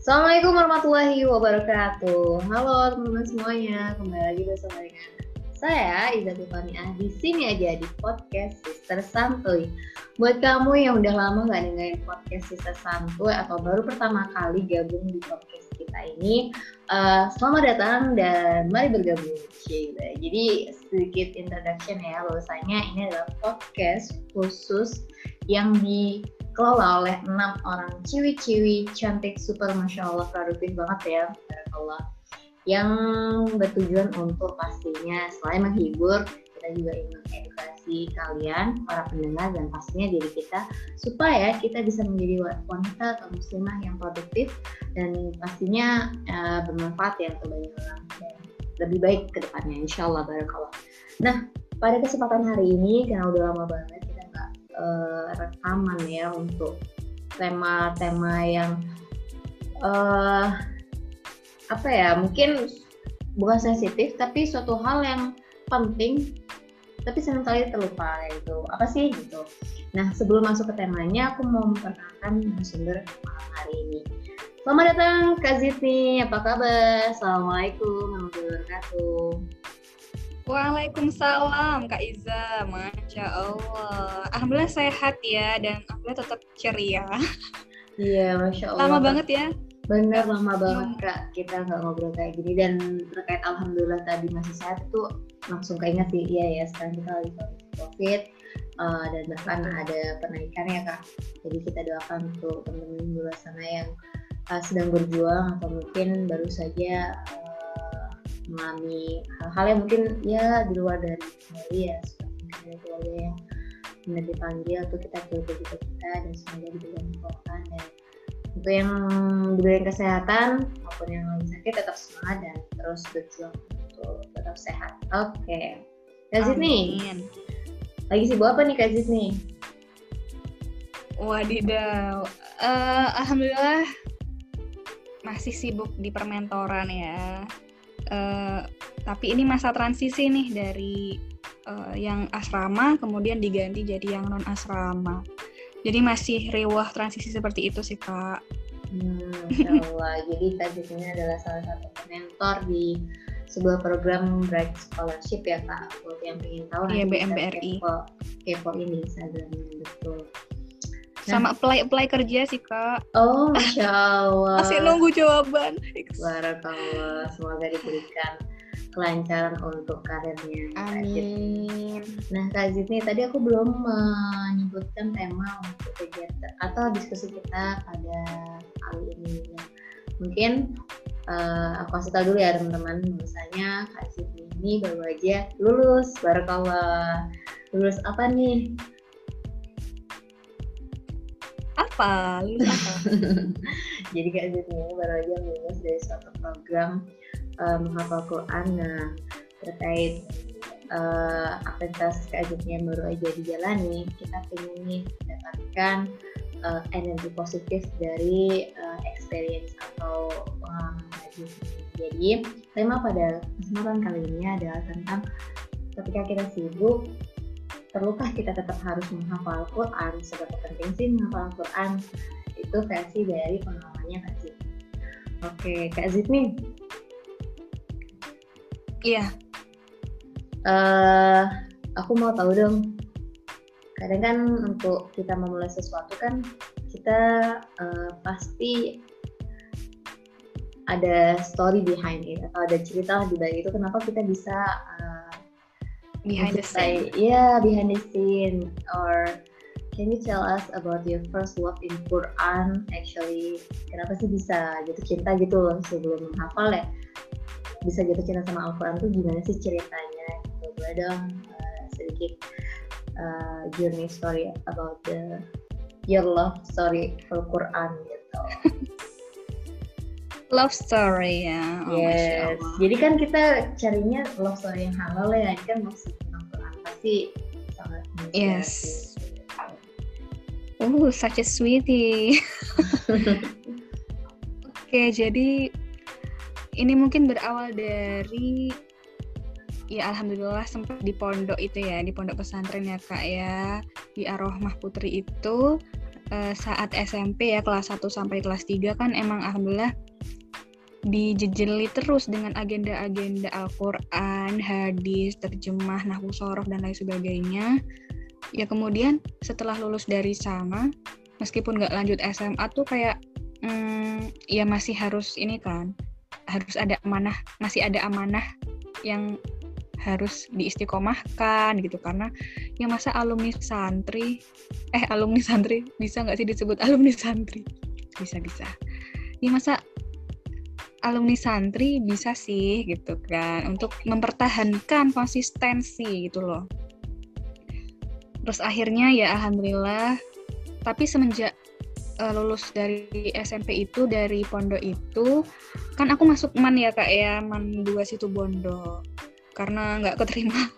Assalamualaikum warahmatullahi wabarakatuh. Halo teman-teman semuanya, kembali lagi bersama dengan saya Iza Tifaniah di sini aja di podcast Sister Santuy. Buat kamu yang udah lama gak dengerin podcast Sister Santuy atau baru pertama kali gabung di podcast kita ini, uh, selamat datang dan mari bergabung. Jadi sedikit introduction ya, bahwasanya ini adalah podcast khusus yang dikelola oleh enam orang ciwi-ciwi cantik super masya Allah produktif banget ya, Allah yang bertujuan untuk pastinya selain menghibur kita juga ingin mengedukasi kalian para pendengar dan pastinya diri kita supaya kita bisa menjadi wanita atau muslimah yang produktif dan pastinya uh, bermanfaat ya untuk banyak orang dan lebih baik ke depannya insya Allah barakallah. Nah pada kesempatan hari ini karena udah lama banget uh, rekaman ya untuk tema-tema yang uh, apa ya mungkin bukan sensitif tapi suatu hal yang penting tapi sering kali terlupa gitu. Apa sih gitu? Nah sebelum masuk ke temanya aku mau memperkenalkan narasumber malam hari ini. Selamat datang Kak Zitni. Apa kabar? Assalamualaikum warahmatullahi wabarakatuh Waalaikumsalam Kak Iza, Masya Allah. Alhamdulillah sehat ya dan alhamdulillah tetap ceria. Iya, Masya Allah. Lama banget ya Bener lama banget kak kita nggak ngobrol kayak gini dan terkait alhamdulillah tadi masih sehat tuh langsung keinget sih iya ya sekarang kita lagi covid uh, dan bahkan ada penaikan ya kak jadi kita doakan untuk teman-teman di luar sana yang uh, sedang berjuang atau mungkin baru saja uh, mengalami hal-hal yang mungkin ya di luar dari kendali ya seperti keluarga yang benar dipanggil tuh kita jaga juga kita dan semoga diberikan kekuatan dan untuk yang diberikan kesehatan maupun yang lagi sakit tetap semangat dan terus berjuang untuk tetap sehat. Oke, okay. Kak nih, lagi sibuk apa nih Kak nih? Wadidaw, uh, alhamdulillah masih sibuk di permentoran ya. Uh, tapi ini masa transisi nih dari uh, yang asrama kemudian diganti jadi yang non asrama. Jadi masih rewah transisi seperti itu sih kak. Hmm, Allah. Jadi Kak adalah salah satu mentor di sebuah program Bright Scholarship ya kak. Buat yang ingin tahu iya, BMBRI. Kepo, kepo ini Instagramnya betul. Nah, Sama apply apply kerja sih kak. Oh, masya Allah. Masih nunggu jawaban. Barakallah. Semoga diberikan kelancaran untuk karirnya. Amin. Nah, Kak Zidni, tadi aku belum menyebutkan tema untuk kegiatan atau diskusi kita pada kali ini. Ya. Mungkin uh, aku kasih tahu dulu ya teman-teman, misalnya Kak Zidni ini baru aja lulus, barakallah. Lulus apa nih? Apa? Lulus apa? Jadi Kak Zidni ini baru aja lulus dari suatu program uh, menghafal Quran nah terkait uh, aktivitas yang baru aja dijalani kita ingin mendapatkan uh, energi positif dari uh, experience atau pengalaman tadi jadi tema pada kesempatan kali ini adalah tentang ketika kita sibuk perlukah kita tetap harus menghafal Quran seberapa penting sih menghafal Quran itu versi dari pengalamannya Kak Zid. Oke Kak Zid nih Iya. Uh, aku mau tahu dong. Kadang kan untuk kita memulai sesuatu kan kita uh, pasti ada story behind it atau ada cerita di balik itu kenapa kita bisa uh, behind the scene. Yeah, behind the scene. Or can you tell us about your first love in Quran actually? Kenapa sih bisa gitu cinta gitu loh sebelum menghafal ya? Bisa jatuh cinta sama Al-Quran tuh gimana sih ceritanya? Gitu boleh dong uh, sedikit uh, journey story about the your love story for Quran gitu love story ya. Oh, yes. Jadi kan kita carinya love story yang halal ya. Ini kan maksud tentang Quran pasti sangat yes. Oh, such a sweetie. Oke, okay, jadi ini mungkin berawal dari ya alhamdulillah sempat di pondok itu ya di pondok pesantren ya kak ya. Di Arohmah Putri itu uh, saat SMP ya kelas 1 sampai kelas 3 kan emang alhamdulillah dijejeli terus dengan agenda-agenda Al-Quran, hadis, terjemah, nahwu sorof, dan lain sebagainya. Ya kemudian setelah lulus dari sana, meskipun nggak lanjut SMA tuh kayak hmm, ya masih harus ini kan, harus ada amanah, masih ada amanah yang harus diistiqomahkan gitu. Karena yang masa alumni santri eh alumni santri bisa nggak sih disebut alumni santri? Bisa bisa ya masa alumni santri bisa sih gitu kan untuk mempertahankan konsistensi gitu loh. Terus akhirnya ya alhamdulillah tapi semenjak uh, lulus dari SMP itu dari pondok itu kan aku masuk man ya kak ya man dua situ bondo karena nggak keterima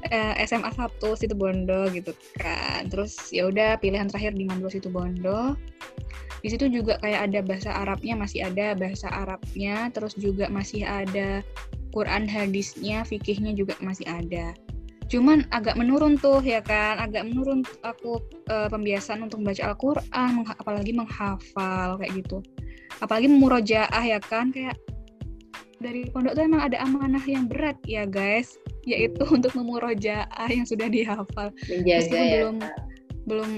SMA satu situ bondo gitu kan. Terus ya udah pilihan terakhir di man situ bondo di situ juga kayak ada bahasa Arabnya masih ada bahasa Arabnya terus juga masih ada Quran hadisnya fikihnya juga masih ada. Cuman agak menurun tuh ya kan? Agak menurun aku e, pembiasaan untuk membaca Al-Quran apalagi menghafal kayak gitu. Apalagi murojaah ya kan? Kayak dari pondok tuh emang ada amanah yang berat ya guys. Yaitu untuk memurojaah yang sudah dihafal. Menjaga meskipun ya, belum belum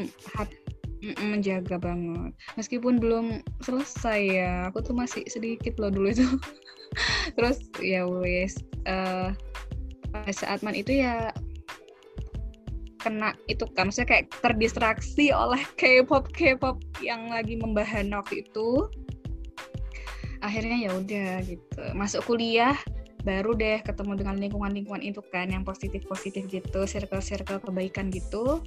menjaga banget. Meskipun belum selesai ya aku tuh masih sedikit loh dulu itu. Terus ya wes uh, saat man itu ya kena itu kan maksudnya kayak terdistraksi oleh K-pop K-pop yang lagi membahana waktu itu. Akhirnya ya udah gitu. Masuk kuliah baru deh ketemu dengan lingkungan-lingkungan itu kan yang positif-positif gitu circle-circle kebaikan gitu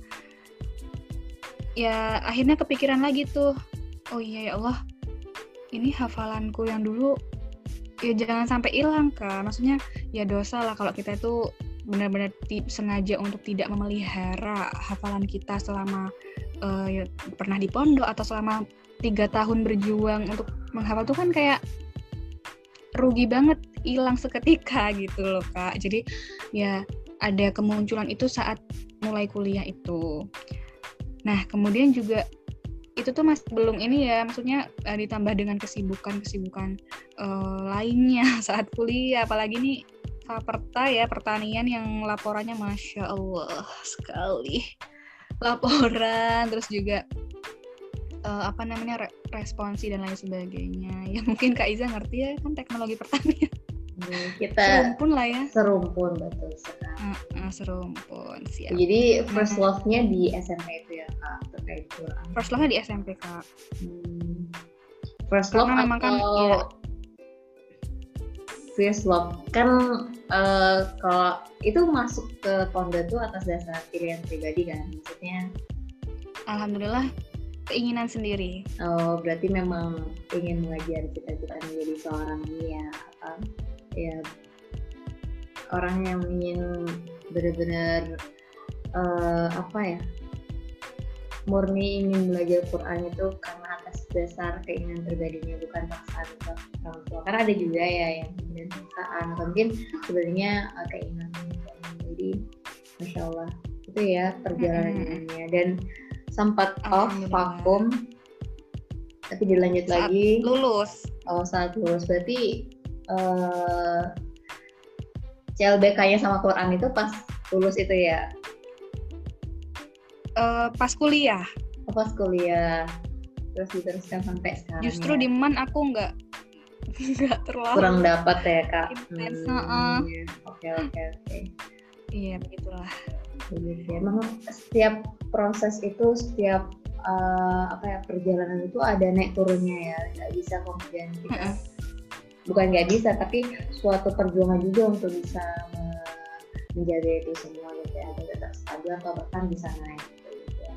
ya akhirnya kepikiran lagi tuh. Oh iya ya Allah. Ini hafalanku yang dulu ya jangan sampai hilang kan maksudnya ya dosa lah kalau kita itu benar-benar sengaja untuk tidak memelihara hafalan kita selama uh, ya, pernah di pondok atau selama tiga tahun berjuang untuk menghafal tuh kan kayak rugi banget hilang seketika gitu loh kak. Jadi ya ada kemunculan itu saat mulai kuliah itu Nah, kemudian juga itu tuh masih belum ini ya, maksudnya uh, ditambah dengan kesibukan-kesibukan uh, lainnya saat kuliah, apalagi nih Faperta ya pertanian yang laporannya masya Allah sekali laporan, terus juga uh, apa namanya re responsi dan lain sebagainya. Ya mungkin Kak Iza ngerti ya kan teknologi pertanian. Kita serumpun lah ya. serumpun betul sekali. Uh, uh, serumpun siap. Jadi first love-nya di SMP itu ya kak terkait Quran. First love-nya di SMP kak. Hmm. first love Karena memang kan ya, first love? Kan uh, kalau itu masuk ke pondok tuh atas dasar pilihan pribadi kan maksudnya? Alhamdulillah keinginan sendiri. Oh berarti memang ingin mengajar cita-cita menjadi seorang ini ya apa ya orang yang ingin benar-benar uh, apa ya murni ingin belajar Quran itu karena atas dasar keinginan pribadinya bukan paksaan orang tua. Karena ada juga ya yang kemudian paksaan atau mungkin sebenarnya uh, keinginan jadi masya Allah. Itu ya perjalanannya dan sempat off vakum. Tapi dilanjut saat lagi. lulus. Oh saat lulus. Berarti uh, eh, CLBK-nya sama Quran itu pas lulus itu ya? Uh, pas kuliah. Oh, pas kuliah. Terus diteruskan sampai sekarang. Justru ya? di man aku nggak nggak terlalu kurang dapat ya kak. Intens. Hmm, oke oke oke. Iya begitulah. Begitu ya. Emang setiap proses itu setiap uh, apa ya perjalanan itu ada naik turunnya ya. Nggak bisa kemudian kita bukan nggak bisa tapi suatu perjuangan juga untuk bisa menjaga itu semua gitu ya agar tetap stabil atau bahkan bisa naik gitu ya.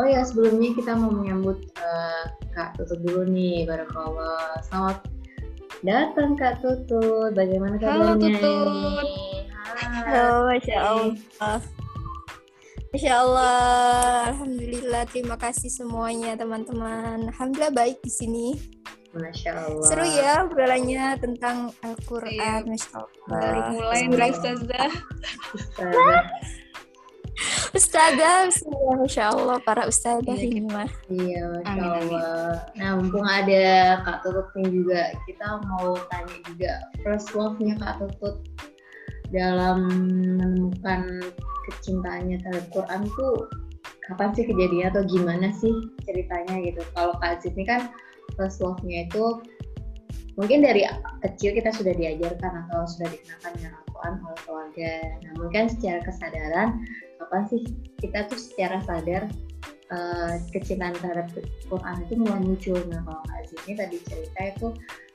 Oh ya sebelumnya kita mau menyambut uh, Kak Tutut dulu nih Barakallah. Selamat datang Kak Tutut. Bagaimana kabarnya? Halo Tutut. Halo, Masya Allah. Masya Allah, Alhamdulillah. Terima kasih semuanya teman-teman. Alhamdulillah baik di sini. Masya Allah. Seru ya obrolannya tentang Al-Quran. Masya Allah. Baru mulai nih Ustazah. Ustazah, Ustazah, Masya Allah, para Ustazah Iya, ini mah. Iya, Masya. Allah. Nah, mumpung ada Kak Tutut nih juga, kita mau tanya juga first love-nya Kak Tutut dalam menemukan kecintaannya terhadap Quran tuh kapan sih kejadiannya atau gimana sih ceritanya gitu. Kalau Kak Aziz ini kan first love-nya itu mungkin dari kecil kita sudah diajarkan atau sudah dikenakan dengan Al-Quran oleh keluarga. Namun kan secara kesadaran, kapan sih kita tuh secara sadar eh, kecintaan terhadap Quran itu mulai muncul. Nah kalau Kak Aziz ini tadi cerita itu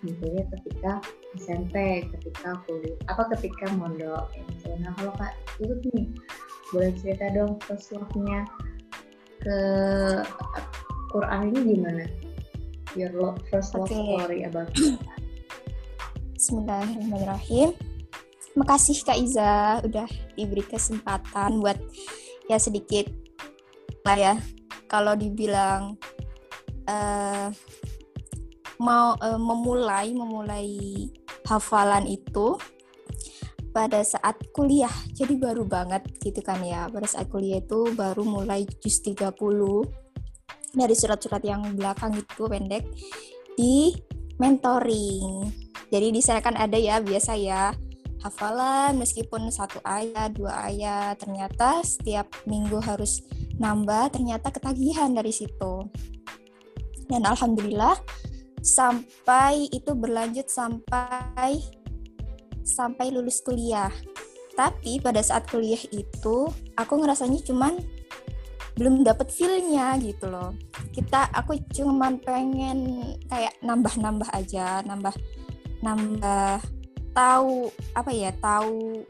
munculnya ketika SMP, ketika kuliah, apa ketika mondok. kayak gitu. Nah kalau Kak Tutut nih, boleh cerita dong first love-nya ke Quran ini gimana? Your love, first love Oke. story about Bismillahirrahmanirrahim. Makasih Kak Iza udah diberi kesempatan buat ya sedikit lah ya. Kalau dibilang eh, mau eh, memulai memulai hafalan itu pada saat kuliah. Jadi baru banget gitu kan ya. Pada saat kuliah itu baru mulai juz 30 dari surat-surat yang belakang itu pendek di mentoring. Jadi di ada ya biasa ya hafalan meskipun satu ayat, dua ayat, ternyata setiap minggu harus nambah, ternyata ketagihan dari situ. Dan alhamdulillah sampai itu berlanjut sampai sampai lulus kuliah. Tapi pada saat kuliah itu aku ngerasanya cuman belum dapet feel-nya gitu loh. Kita aku cuman pengen kayak nambah-nambah aja, nambah nambah tahu apa ya tahu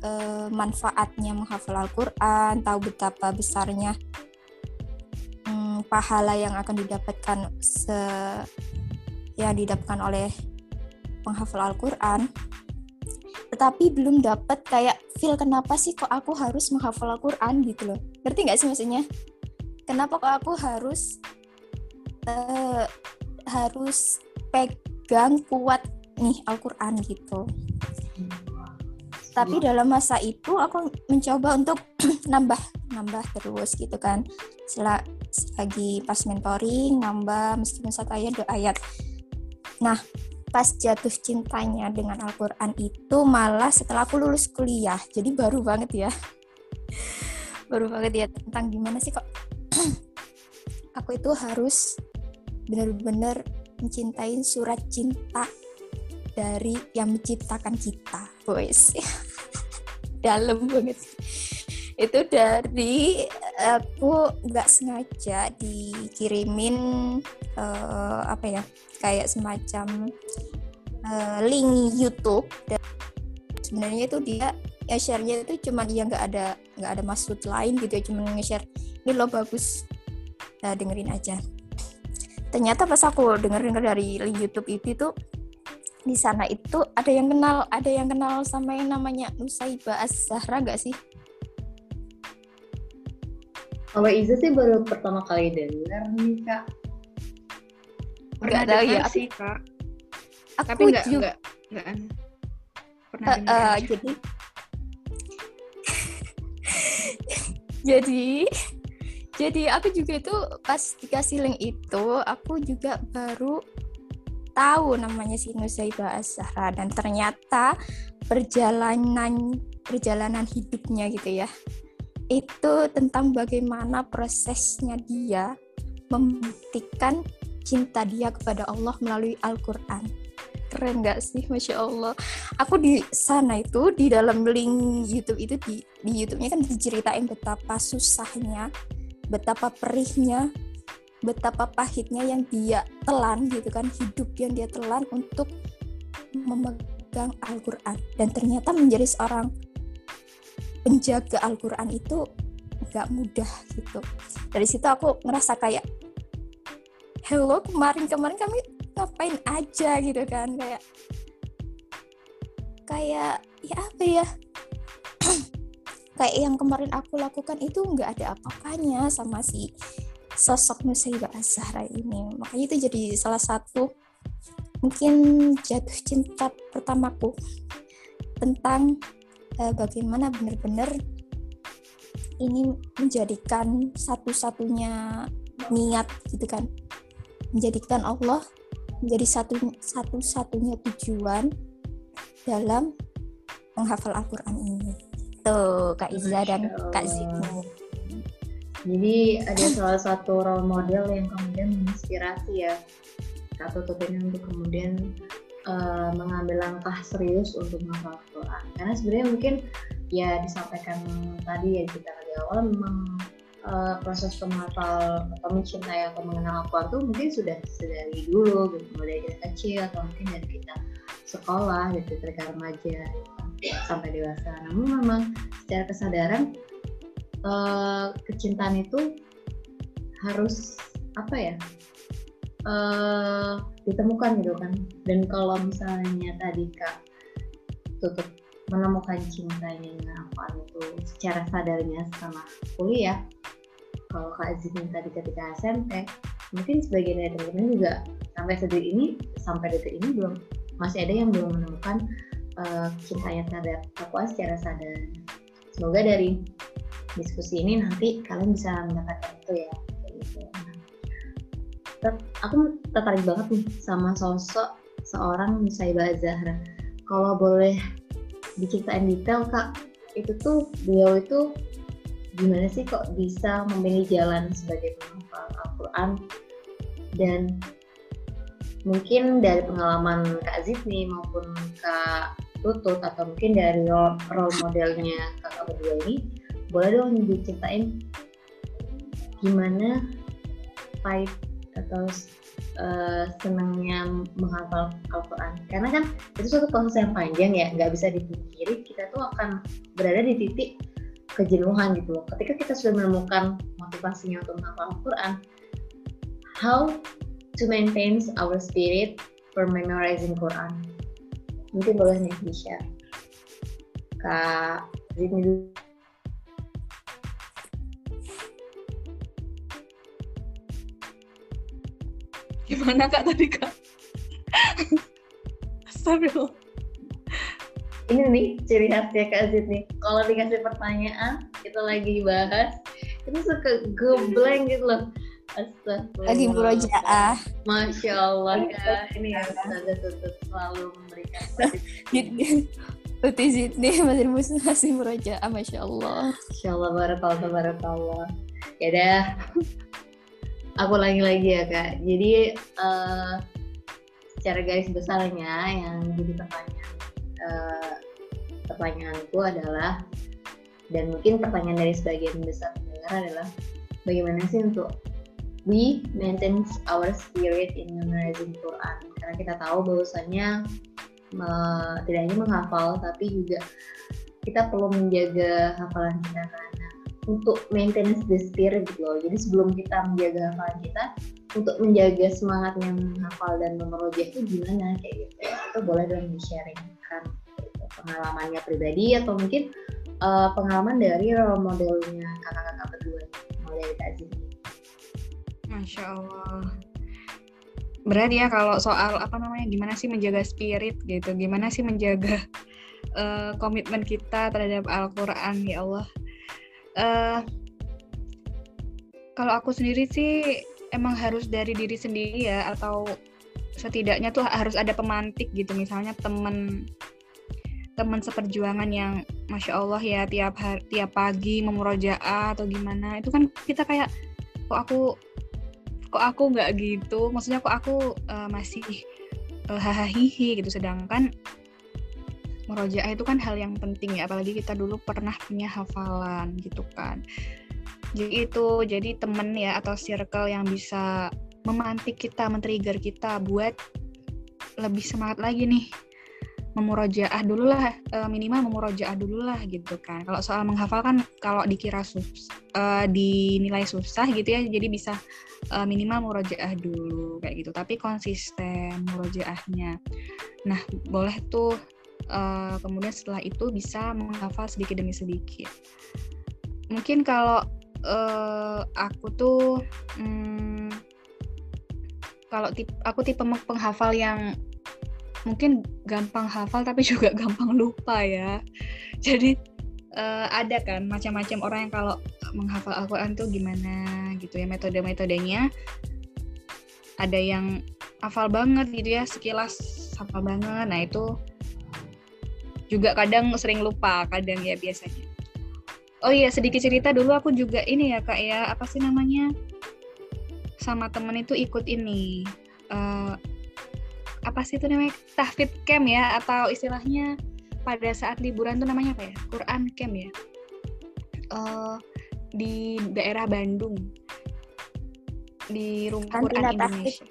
eh, manfaatnya menghafal Al-Quran tahu betapa besarnya hmm, pahala yang akan didapatkan se yang didapatkan oleh penghafal Al-Quran tetapi belum dapat kayak feel kenapa sih kok aku harus menghafal Al-Quran gitu loh. Ngerti nggak sih maksudnya? Kenapa kok aku harus eh, harus pegang kuat nih Al-Quran gitu? Tapi dalam masa itu aku mencoba untuk nambah nambah terus gitu kan. Sela, lagi pas mentoring nambah meskipun satu ayat dua ayat. Nah pas jatuh cintanya dengan Al-Quran itu malah setelah aku lulus kuliah. Jadi baru banget ya. Baru banget ya tentang gimana sih kok. Aku itu harus benar-benar mencintai surat cinta dari yang menciptakan kita boys. Dalam banget. Itu dari aku nggak sengaja dikirimin eh, apa ya kayak semacam eh, link YouTube dan sebenarnya itu dia ya share-nya itu cuma dia nggak ada nggak ada maksud lain gitu ya cuma nge-share ini lo bagus nah, dengerin aja ternyata pas aku denger denger dari link YouTube itu tuh di sana itu ada yang kenal ada yang kenal sama yang namanya Nusaibah Az-Zahra gak sih? Kalau Iza sih baru pertama kali dengar nih kak. Pernah tahu dengar ya, sih, Kak. Aku Tapi nggak juga nggak pernah Eh, dengar eh, aja. jadi jadi jadi aku juga itu pas dikasih link itu aku juga baru tahu namanya si Nusaibah Az-Zahra dan ternyata perjalanan perjalanan hidupnya gitu ya itu tentang bagaimana prosesnya dia membuktikan cinta dia kepada Allah melalui Al-Quran. Keren nggak sih? Masya Allah. Aku di sana itu di dalam link YouTube itu di di YouTube-nya kan diceritain betapa susahnya betapa perihnya betapa pahitnya yang dia telan gitu kan hidup yang dia telan untuk memegang Al-Quran. Dan ternyata menjadi seorang penjaga Al-Quran itu nggak mudah gitu. Dari situ aku ngerasa kayak hello kemarin-kemarin kami ngapain aja? gitu kan kayak kayak ya apa ya? Kayak yang kemarin aku lakukan itu nggak ada apa-apanya sama si sosok Nusaibah Az-Zahra ini. Makanya itu jadi salah satu mungkin jatuh cinta pertamaku tentang eh, bagaimana benar-benar ini menjadikan satu-satunya niat gitu kan menjadikan Allah menjadi satu satu-satunya tujuan dalam menghafal Al-Quran ini. Tuh Kak Iza dan Kak Zidni jadi ada salah satu role model yang kemudian menginspirasi ya Kak Tutut ini untuk kemudian uh, mengambil langkah serius untuk menghafal Al-Quran. Karena sebenarnya mungkin ya disampaikan tadi ya kita di awal memang uh, proses penghafal atau mencintai atau mengenal Al-Quran tuh mungkin sudah dari dulu gitu. Mulai dari kecil atau mungkin dari kita sekolah gitu. Ketika remaja gitu, sampai dewasa. Namun memang secara kesadaran uh, kecintaan itu harus apa ya uh, ditemukan gitu kan. Dan kalau misalnya tadi kak tutup menemukan cintanya dengan apa itu secara sadarnya sama kuliah kalau kak Zidin tadi ketika SMP mungkin sebagian dari teman-teman juga sampai detik ini sampai detik ini belum masih ada yang belum menemukan uh, cintanya terhadap aku secara sadar semoga dari diskusi ini nanti kalian bisa mendapatkan itu ya gitu. Nah, aku tertarik banget nih sama sosok seorang Nusaibah Zahra. Kalau boleh diceritain detail kak, itu tuh beliau itu gimana sih kok bisa memilih jalan sebagai penghafal Al-Quran? Dan mungkin dari pengalaman Kak Zidni maupun Kak Tutut atau mungkin dari role modelnya kakak berdua ini boleh dong diceritain gimana pahit atau uh, senangnya menghafal Al-Quran. Karena kan itu suatu proses yang panjang ya nggak bisa dipikiri kita tuh akan berada di titik kejenuhan gitu loh. Ketika kita sudah menemukan motivasinya untuk menghafal Al-Quran how to maintain our spirit for memorizing Quran. Mungkin boleh nih di share Kak Zidni Gimana kak tadi kak? Astagfirullah. Ini nih ciri khasnya Kak Zid nih. Kalau dikasih pertanyaan, kita lagi bahas, itu suka geblank gitu loh. Astagfirullah. Lagi murojaah. Masya Allah ya. Ini ya Ustazah Tutut selalu memberikan Tuti Zidni masih masih murojaah. Masya Allah. Masya Allah, barakallah, barakallah. Ya dah aku lagi lagi ya kak. Jadi uh, secara garis besarnya yang jadi pertanyaan uh, pertanyaanku adalah dan mungkin pertanyaan dari sebagian besar pendengar adalah bagaimana sih untuk we maintain our spirit in memorizing Quran? Karena kita tahu bahwasanya me, tidak hanya menghafal tapi juga kita perlu menjaga hafalan kita kan untuk maintenance the spirit gitu loh. Jadi sebelum kita menjaga hafalan kita, untuk menjaga semangatnya menghafal dan memerojah itu gimana kayak gitu ya. Itu boleh dong di sharingkan gitu. pengalamannya pribadi atau mungkin uh, pengalaman dari role modelnya kakak-kakak berdua mulai dari. Masya Allah. Berat ya kalau soal apa namanya gimana sih menjaga spirit gitu, gimana sih menjaga uh, komitmen kita terhadap Al-Quran ya Allah uh, kalau aku sendiri sih emang harus dari diri sendiri ya atau setidaknya tuh harus ada pemantik gitu. Misalnya temen teman seperjuangan yang masya Allah ya tiap hari tiap pagi memurojaah atau gimana. Itu kan kita kayak kok aku kok aku nggak gitu? Maksudnya kok aku uh, masih uh, hahaha gitu. Sedangkan merojaah itu kan hal yang penting ya apalagi kita dulu pernah punya hafalan gitu kan. Jadi itu jadi temen ya atau circle yang bisa memantik kita men-trigger kita buat lebih semangat lagi nih. Memurojaah dulu lah e, minimal memurojaah dulu lah gitu kan. Kalau soal menghafal kan kalau dikira sus uh, dinilai susah gitu ya jadi bisa uh, minimal murojaah dulu kayak gitu. Tapi konsisten murojaahnya. Nah boleh tuh uh, kemudian setelah itu bisa menghafal sedikit demi sedikit. Mungkin kalau uh, aku tuh hmm, kalau tip, aku tipe penghafal yang mungkin gampang hafal tapi juga gampang lupa ya. Jadi uh, ada kan macam-macam orang yang kalau menghafal Al-Quran tuh gimana gitu ya metode-metodenya. Ada yang hafal banget gitu ya sekilas hafal banget. Nah itu juga kadang sering lupa kadang ya biasanya. Oh iya sedikit cerita dulu aku juga ini ya kak ya apa sih namanya? Sama temen itu ikut ini uh, apa sih itu namanya? Tahfid camp ya atau istilahnya pada saat liburan tuh namanya apa ya? Quran camp ya. Uh, di daerah Bandung. Di rumah Quran Indonesia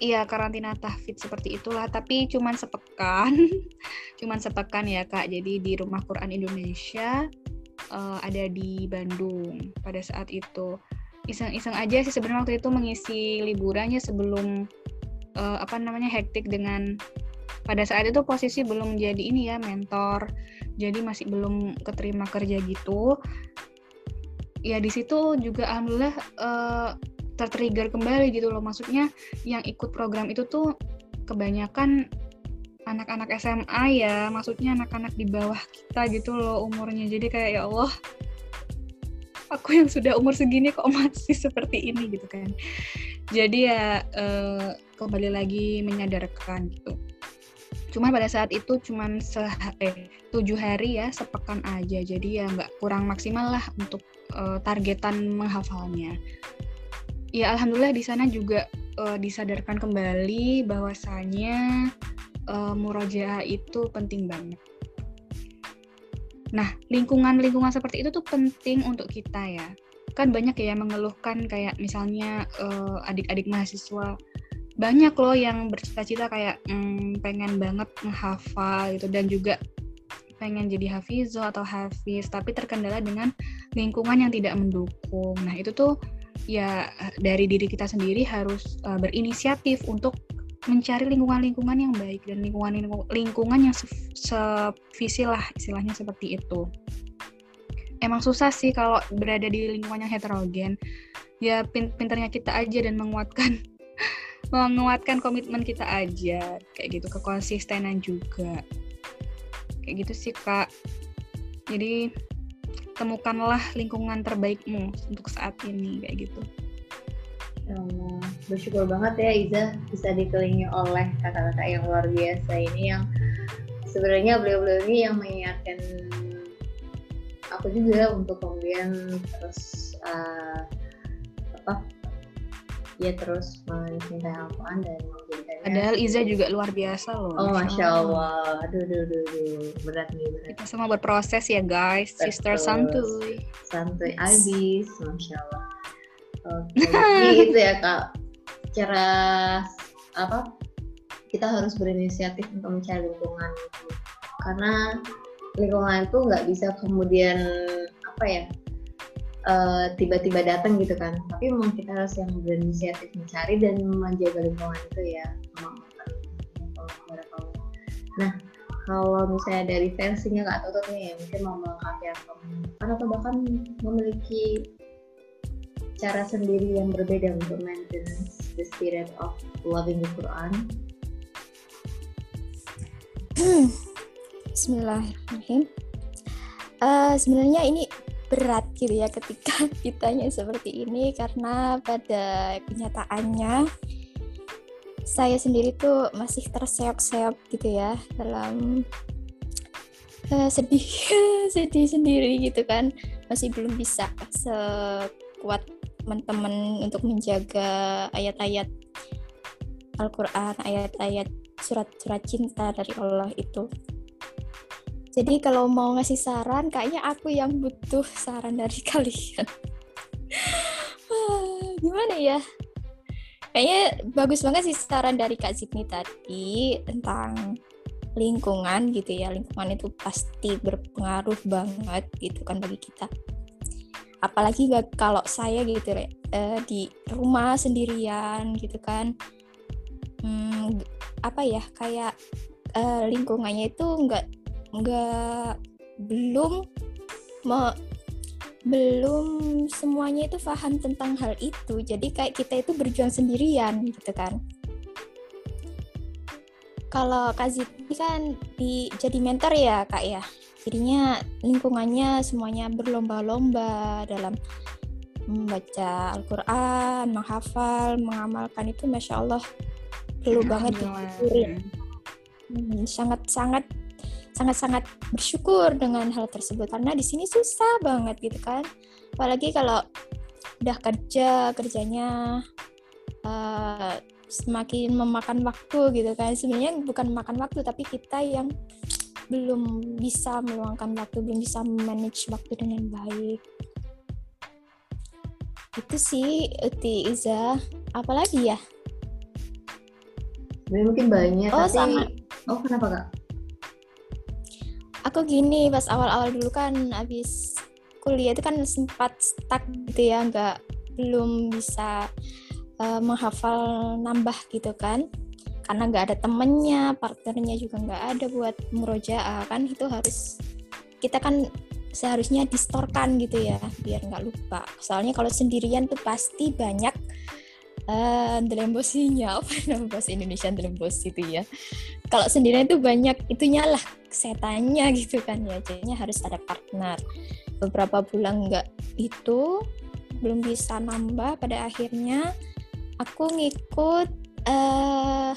Iya karantina tahfid seperti itulah. Tapi cuman sepekan. Cuman sepekan ya kak. Jadi di rumah Quran Indonesia uh, ada di Bandung pada saat itu. Iseng-iseng aja sih sebenarnya waktu itu mengisi liburannya sebelum uh, apa namanya hektik dengan pada saat itu posisi belum jadi ini ya mentor. Jadi masih belum keterima kerja gitu. Ya di situ juga alhamdulillah uh, tertrigger kembali gitu loh. Maksudnya yang ikut program itu tuh kebanyakan anak-anak SMA ya maksudnya anak-anak di bawah kita gitu loh umurnya. Jadi kayak ya Allah aku yang sudah umur segini kok masih seperti ini gitu kan. Jadi ya eh, kembali lagi menyadarkan gitu. Cuma pada saat itu cuman eh, tujuh hari ya sepekan aja. Jadi ya nggak kurang maksimal lah untuk uh, targetan menghafalnya ya alhamdulillah di sana juga uh, disadarkan kembali bahwasanya uh, murojaah itu penting banget. Nah, lingkungan-lingkungan seperti itu tuh penting untuk kita ya. Kan banyak ya yang mengeluhkan kayak misalnya uh, adik-adik mahasiswa banyak loh yang bercita-cita kayak mm, pengen banget menghafal gitu dan juga pengen jadi hafizo atau hafiz tapi terkendala dengan lingkungan yang tidak mendukung. Nah, itu tuh ya dari diri kita sendiri harus uh, berinisiatif untuk mencari lingkungan-lingkungan yang baik dan lingkungan lingkungan yang sevisi lah istilahnya seperti itu. Emang susah sih kalau berada di lingkungan yang heterogen. Ya pinternya kita aja dan menguatkan menguatkan komitmen kita aja kayak gitu kekonsistenan juga. Kayak gitu sih Kak. Jadi temukanlah lingkungan terbaikmu untuk saat ini kayak gitu. Ya Allah, bersyukur banget ya Iza bisa dikelilingi oleh kakak-kakak yang luar biasa ini yang sebenarnya beliau-beliau ini yang mengingatkan aku juga untuk kemudian terus uh, apa ya terus mencintai Al-Quran dan menjadikannya Padahal Iza juga luar biasa loh. Oh Masya Allah, aduh, aduh, aduh, aduh. berat nih berat. Kita semua berproses ya guys, Betul. Sister Santuy. Santuy abis, Masya Allah. Oke, okay. itu ya kak. Cara apa? Kita harus berinisiatif untuk mencari lingkungan karena lingkungan itu nggak bisa kemudian apa ya uh, tiba-tiba datang gitu kan. Tapi memang kita harus yang berinisiatif mencari dan menjaga lingkungan itu ya. Nah kalau misalnya dari versinya Kak Tutut nih mungkin mau melengkapi atau atau bahkan memiliki cara sendiri yang berbeda untuk maintenance the spirit of loving the Quran? Bismillahirrahmanirrahim. Uh, sebenarnya ini berat gitu ya ketika ditanya seperti ini karena pada kenyataannya saya sendiri tuh masih terseok-seok gitu ya dalam uh, sedih sedih sendiri gitu kan. Masih belum bisa sekuat teman-teman untuk menjaga ayat-ayat Al-Quran ayat-ayat surat-surat cinta dari Allah itu jadi kalau mau ngasih saran, kayaknya aku yang butuh saran dari kalian. Gimana ya? Kayaknya bagus banget sih saran dari Kak Zidni tadi tentang lingkungan gitu ya. Lingkungan itu pasti berpengaruh banget gitu kan bagi kita. Apalagi kalau saya gitu ya, di rumah sendirian gitu kan. Hmm, apa ya kayak uh, lingkungannya itu nggak nggak belum me, belum semuanya itu paham tentang hal itu. Jadi kayak kita itu berjuang sendirian gitu kan. Kalau Kak Ziti kan di jadi mentor ya kak ya. Jadinya lingkungannya semuanya berlomba-lomba dalam membaca Al-Quran, menghafal, mengamalkan itu Masya Allah perlu banget disyukurin. Hmm, sangat-sangat sangat-sangat bersyukur dengan hal tersebut karena di sini susah banget gitu kan. Apalagi kalau udah kerja kerjanya uh, semakin memakan waktu gitu kan. Sebenarnya bukan memakan waktu tapi kita yang belum bisa meluangkan waktu, belum bisa manage waktu dengan baik. Itu sih Uti Iza. Apalagi ya? Mungkin banyak, oh, tapi... Sama. Oh, kenapa, Kak? Aku gini, pas awal-awal dulu kan habis kuliah itu kan sempat stuck gitu ya, nggak belum bisa uh, menghafal nambah gitu kan. Karena nggak ada temennya partnernya juga nggak ada buat murojaah kan itu harus kita kan seharusnya distorkan gitu ya biar nggak lupa. Soalnya kalau sendirian tuh pasti banyak uh, delembosinya apa nama bahasa Indonesia delembos itu ya. Kalau sendirian itu banyak itunya lah setannya gitu kan ya. Jadinya harus ada partner. Beberapa bulan nggak itu belum bisa nambah pada akhirnya aku ngikut uh,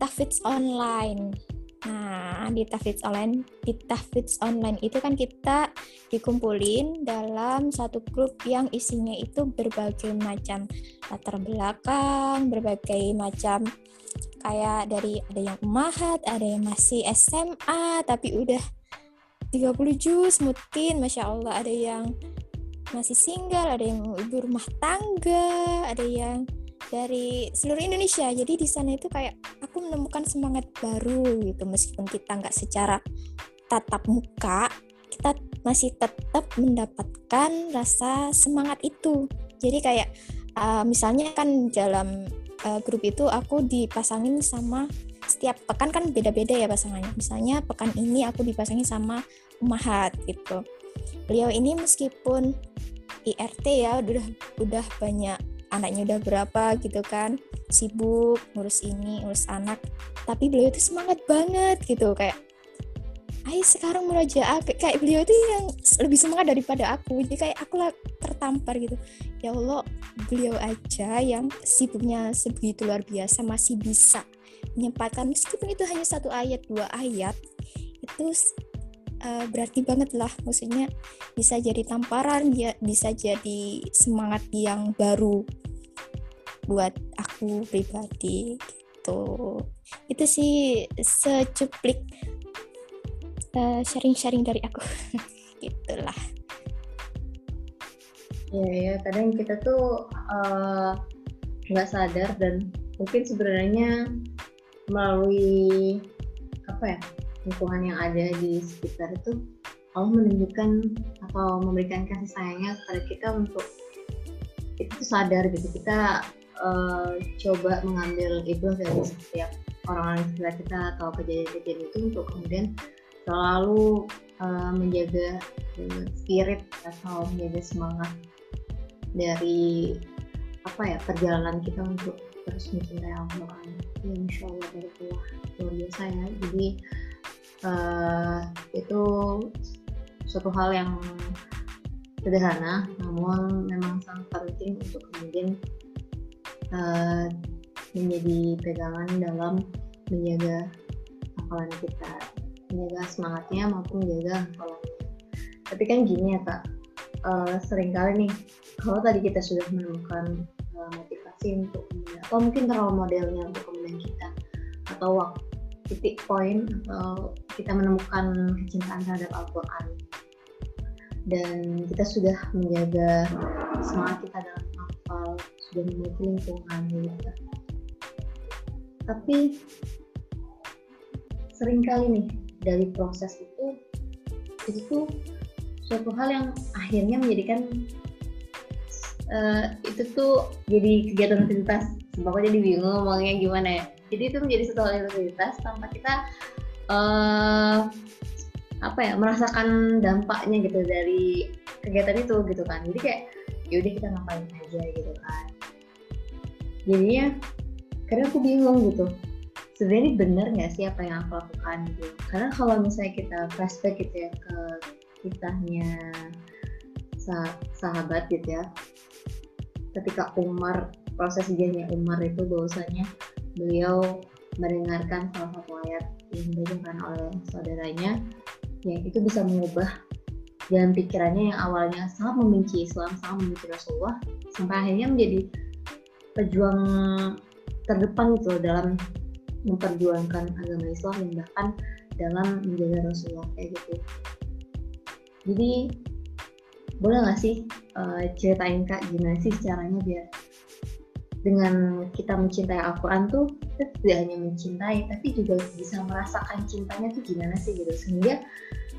Tafidz online. Nah, di Tafidz online, di Tafidz online itu kan kita dikumpulin dalam satu grup yang isinya itu berbagai macam latar belakang, berbagai macam kayak dari ada yang umahat, ada yang masih SMA tapi udah 30 juz mutin, Masya Allah, ada yang masih single, ada yang ibu rumah tangga, ada yang dari seluruh Indonesia. Jadi di sana itu kayak aku menemukan semangat baru gitu meskipun kita nggak secara tatap muka, kita masih tetap mendapatkan rasa semangat itu. Jadi kayak uh, misalnya kan dalam uh, grup itu aku dipasangin sama setiap pekan kan beda-beda ya pasangannya. Misalnya pekan ini aku dipasangin sama Umahat gitu. Beliau ini meskipun IRT ya udah udah banyak anaknya udah berapa gitu kan sibuk ngurus ini ngurus anak. Tapi beliau itu semangat banget gitu kayak ayo sekarang meraja kayak beliau itu yang lebih semangat daripada aku. Jadi kayak aku lah tertampar gitu. Ya Allah beliau aja yang sibuknya sebegitu luar biasa masih bisa menyempatkan. Meskipun itu hanya satu ayat dua ayat itu uh, berarti banget lah maksudnya bisa jadi tamparan ya bisa jadi semangat yang baru buat aku pribadi gitu. Itu sih secuplik uh, sharing-sharing dari aku. Gitulah. Ya ya kadang kita tuh eh, nggak uh, sadar dan mungkin sebenarnya melalui apa ya lingkungan yang ada di sekitar itu Allah menunjukkan atau memberikan kasih sayangnya kepada kita untuk itu sadar gitu kita uh, coba mengambil itu dari setiap orang-orang sekitar kita atau kejadian-kejadian itu untuk kemudian selalu uh, menjaga uh, spirit atau menjaga semangat dari apa ya perjalanan kita untuk terus mencintai Allah. Ya insya Allah dari luar biasa ya. Jadi uh, itu suatu hal yang sederhana namun memang sangat penting untuk kemudian uh, menjadi pegangan dalam menjaga hafalan kita. Menjaga semangatnya maupun menjaga hafalannya tapi kan gini ya kak. Uh, sering kali nih kalau tadi kita sudah menemukan uh, motivasi untuk atau mungkin terlalu modelnya untuk kemudian kita atau waktu titik poin atau kita menemukan kecintaan terhadap Al-Quran. Dan kita sudah menjaga semangat kita dalam hafal sudah memiliki lingkungan gitu tapi sering kali nih dari proses itu itu suatu hal yang akhirnya menjadikan uh, itu tuh jadi kegiatan aktivitas. Bapak jadi bingung ngomongnya gimana ya jadi itu menjadi satu aktivitas tanpa kita uh, apa ya merasakan dampaknya gitu dari kegiatan itu gitu kan. Jadi kayak yaudah kita ngapain aja gitu kan. Jadinya karena aku bingung gitu sebenarnya benar nggak sih apa yang aku lakukan gitu? Karena kalau misalnya kita flashback gitu ya ke kisahnya sah sahabat gitu ya ketika Umar proses ujiannya Umar itu bahwasanya beliau mendengarkan salah satu ayat yang dibacakan oleh saudaranya yang itu bisa mengubah jalan pikirannya yang awalnya sangat membenci Islam, sangat membenci Rasulullah sampai akhirnya menjadi pejuang terdepan gitu dalam memperjuangkan agama Islam dan bahkan dalam menjaga Rasulullah kayak gitu. Jadi boleh nggak sih uh, ceritain kak gimana sih caranya biar dengan kita mencintai Al-Quran tuh kita tidak hanya mencintai tapi juga bisa merasakan cintanya tuh gimana sih gitu. Sehingga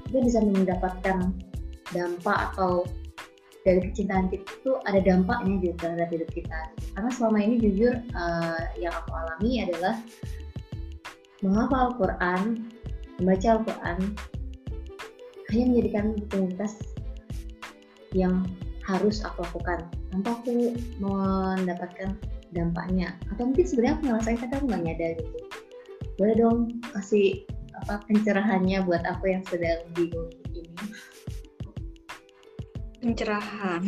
kita bisa mendapatkan dampak atau dari kecintaan kita itu ada dampaknya gitu terhadap hidup kita. Karena selama ini jujur uh, yang aku alami adalah menghafal Al-Quran membaca Al-Quran hanya menjadikan rutinitas yang harus aku lakukan. Tanpa aku mendapatkan dampaknya. Atau mungkin sebenarnya aku ngerasain tapi aku nggak nyadar gitu. Boleh dong kasih apa pencerahannya buat aku yang sedang bingung ini. Pencerahan.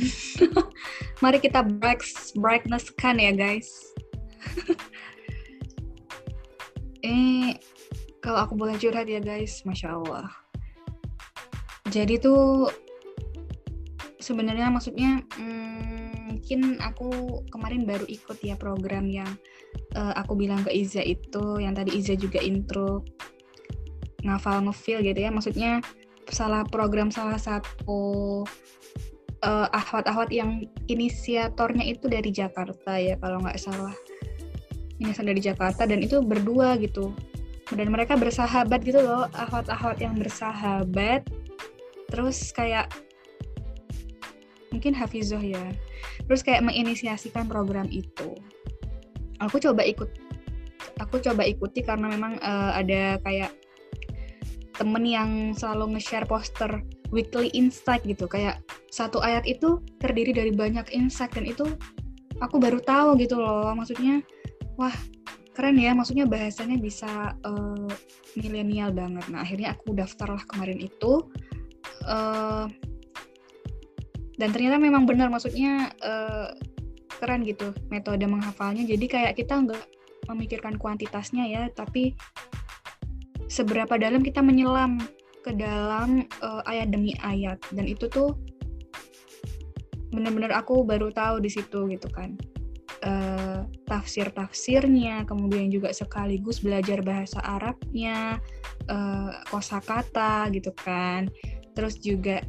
Mari kita break brightness kan ya guys. Eh kalau aku boleh curhat ya guys. Masya allah. Jadi tuh sebenarnya maksudnya hmm, mungkin aku kemarin baru ikut ya program yang uh, aku bilang ke Iza itu yang tadi Iza juga intro ngafal ngefeel gitu ya. Maksudnya salah program salah satu uh, ahwat-ahwat yang inisiatornya itu dari Jakarta ya kalau nggak salah. Ini dari Jakarta dan itu berdua gitu. Dan mereka bersahabat gitu loh ahwat-ahwat yang bersahabat. Terus kayak mungkin Hafizoh ya terus kayak menginisiasikan program itu. Aku coba ikut aku coba ikuti karena memang uh, ada kayak temen yang selalu nge-share poster weekly insight gitu. Kayak satu ayat itu terdiri dari banyak insight dan itu aku baru tahu gitu loh. Maksudnya wah keren ya. Maksudnya bahasanya bisa uh, milenial banget. Nah akhirnya aku daftar lah kemarin itu. Uh, dan ternyata memang benar maksudnya uh, keren gitu metode menghafalnya. Jadi kayak kita nggak memikirkan kuantitasnya ya tapi seberapa dalam kita menyelam ke dalam uh, ayat demi ayat. Dan itu tuh benar-benar aku baru tahu di situ gitu kan. Uh, tafsir-tafsirnya kemudian juga sekaligus belajar bahasa Arabnya uh, kosakata gitu kan. Terus juga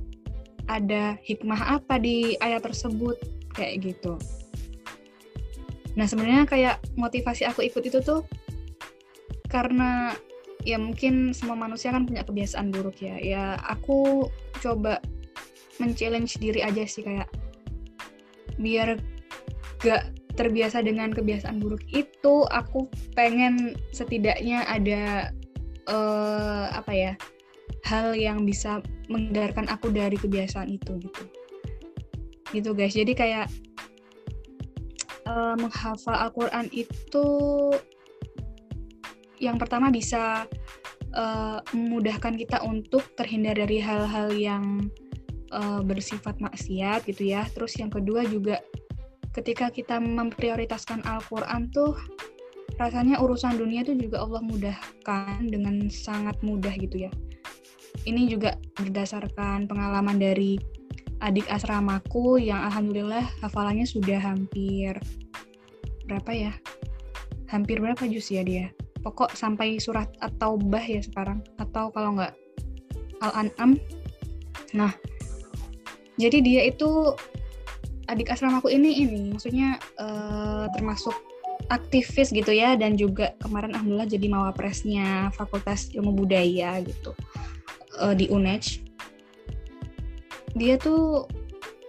ada hikmah apa di ayat tersebut kayak gitu. Nah sebenarnya kayak motivasi aku ikut itu tuh karena ya mungkin semua manusia kan punya kebiasaan buruk ya. Ya aku coba men-challenge diri aja sih kayak biar gak terbiasa dengan kebiasaan buruk itu aku pengen setidaknya ada uh, apa ya hal yang bisa menghindarkan aku dari kebiasaan itu gitu. Gitu guys. Jadi kayak uh, menghafal Al-Quran itu yang pertama bisa uh, memudahkan kita untuk terhindar dari hal-hal yang uh, bersifat maksiat gitu ya. Terus yang kedua juga ketika kita memprioritaskan Al-Quran tuh rasanya urusan dunia tuh juga Allah mudahkan dengan sangat mudah gitu ya ini juga berdasarkan pengalaman dari adik asramaku yang alhamdulillah hafalannya sudah hampir berapa ya? Hampir berapa juz ya dia? Pokok sampai surat atau bah ya sekarang atau kalau nggak Al-An'am. Nah, jadi dia itu adik asramaku ini ini maksudnya uh, termasuk aktivis gitu ya dan juga kemarin alhamdulillah jadi mawapresnya Fakultas Ilmu Budaya gitu uh, di UNED dia tuh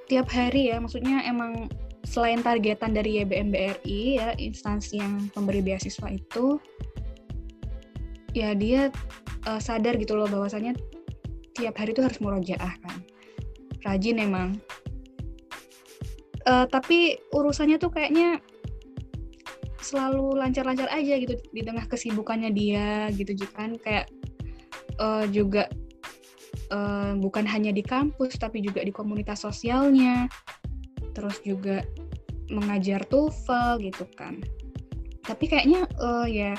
tiap hari ya maksudnya emang selain targetan dari YBM BRI ya instansi yang pemberi beasiswa itu ya dia uh, sadar gitu loh bahwasannya tiap hari itu harus murojaah kan. Rajin emang. Uh, tapi urusannya tuh kayaknya selalu lancar-lancar aja gitu di tengah kesibukannya dia gitu kan? Kayak uh, juga uh, bukan hanya di kampus tapi juga di komunitas sosialnya. Terus juga mengajar TOEFL gitu kan. Tapi kayaknya uh, ya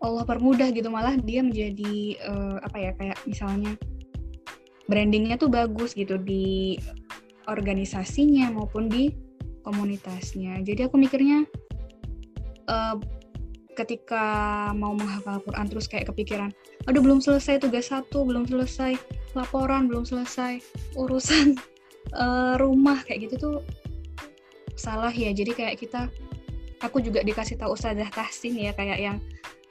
Allah permudah gitu malah dia menjadi uh, apa ya kayak misalnya brandingnya tuh bagus gitu di organisasinya maupun di komunitasnya. Jadi aku mikirnya uh, ketika mau menghafal Quran terus kayak kepikiran, aduh belum selesai tugas satu, belum selesai laporan, belum selesai urusan uh, rumah kayak gitu tuh salah ya. Jadi kayak kita, aku juga dikasih tahu Ustazah Tahsin ya kayak yang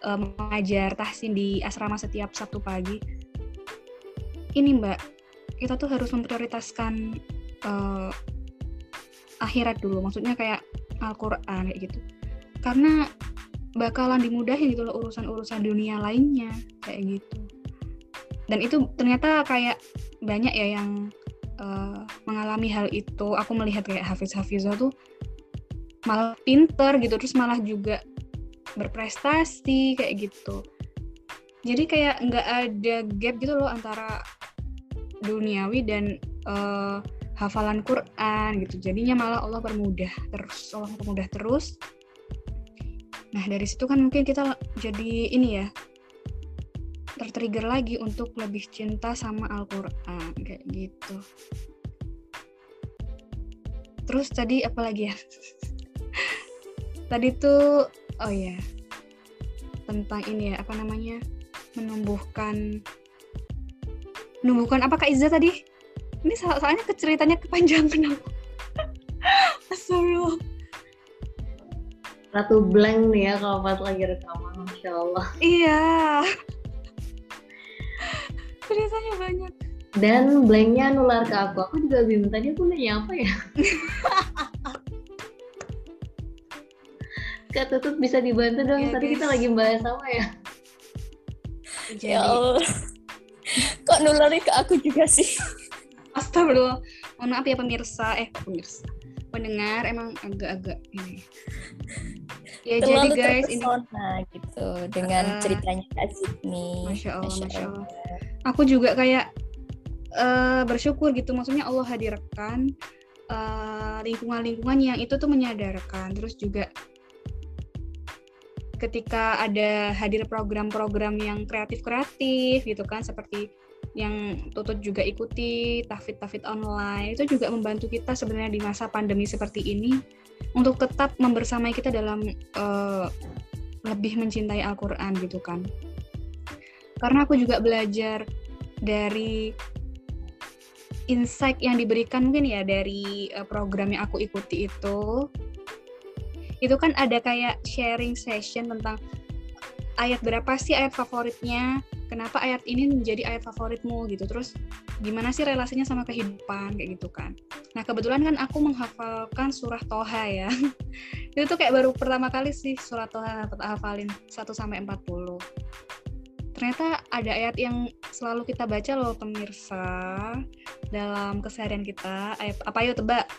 uh, mengajar Tahsin di asrama setiap Sabtu pagi. Ini Mbak, kita tuh harus memprioritaskan uh, akhirat dulu. Maksudnya kayak Al-Quran kayak gitu karena bakalan dimudahin gitu loh urusan-urusan dunia lainnya kayak gitu dan itu ternyata kayak banyak ya yang uh, mengalami hal itu. Aku melihat kayak Hafiz Hafizah tuh malah pinter gitu terus malah juga berprestasi kayak gitu. Jadi kayak nggak ada gap gitu loh antara duniawi dan uh, hafalan Quran gitu. Jadinya malah Allah permudah terus Allah permudah terus. Nah, dari situ kan mungkin kita jadi ini ya, tertrigger lagi untuk lebih cinta sama Al-Quran, kayak gitu. Terus tadi apa lagi ya? tadi tuh, oh ya, tentang ini ya, apa namanya, menumbuhkan, menumbuhkan apa Kak Iza tadi? Ini soalnya keceritanya kepanjangan aku. Astagfirullah Ratu blank nih ya kalau pas lagi rekaman, Masya Allah. Iya. Ceritanya banyak. Dan blanknya nular ke aku. Aku juga bingung tadi aku nanya apa ya? Kak Tutut bisa dibantu dong, ya, tadi guys. kita lagi bahas apa ya? Jadi... Ya Allah. Kok nularnya ke aku juga sih? Astagfirullah. Mohon maaf ya pemirsa. Eh, pemirsa. Pendengar emang agak-agak ini ya Terlalu jadi guys ini gitu dengan uh, ceritanya Kak Sydney. Masya Allah, Masya, Masya Allah. Aku juga kayak uh, bersyukur gitu, maksudnya Allah hadirkan uh, lingkungan-lingkungan yang itu tuh menyadarkan, terus juga ketika ada hadir program-program yang kreatif-kreatif gitu kan, seperti yang Tutut juga ikuti, tafid-tafid online, itu juga membantu kita sebenarnya di masa pandemi seperti ini untuk tetap membersamai kita dalam uh, lebih mencintai Al-Quran gitu kan. Karena aku juga belajar dari insight yang diberikan mungkin ya dari uh, program yang aku ikuti itu. Itu kan ada kayak sharing session tentang ayat berapa sih ayat favoritnya, kenapa ayat ini menjadi ayat favoritmu gitu? Terus gimana sih relasinya sama kehidupan? Kayak gitu kan. Nah kebetulan kan aku menghafalkan surah Toha ya. Itu tuh kayak baru pertama kali sih surah Toha hafalin 1 sampai 40 ternyata ada ayat yang selalu kita baca loh pemirsa dalam keseharian kita. Ayat apa yuk tebak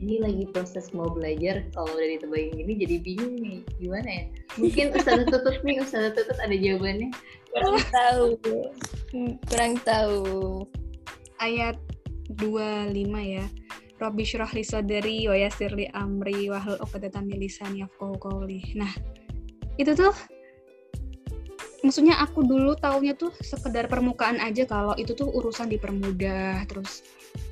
ini lagi proses mau belajar kalau udah ditebakin gini jadi bingung nih gimana ya? Mungkin Ustazah Tutut nih Ustazah Tutut ada jawabannya. Kurang tahu. Kurang tahu. Ayat 25 ya. Robbi syurah li soderi wa yasir li amri wa hal uqdatan min. Nah, itu tuh maksudnya aku dulu taunya tuh sekedar permukaan aja kalau itu tuh urusan dipermudah terus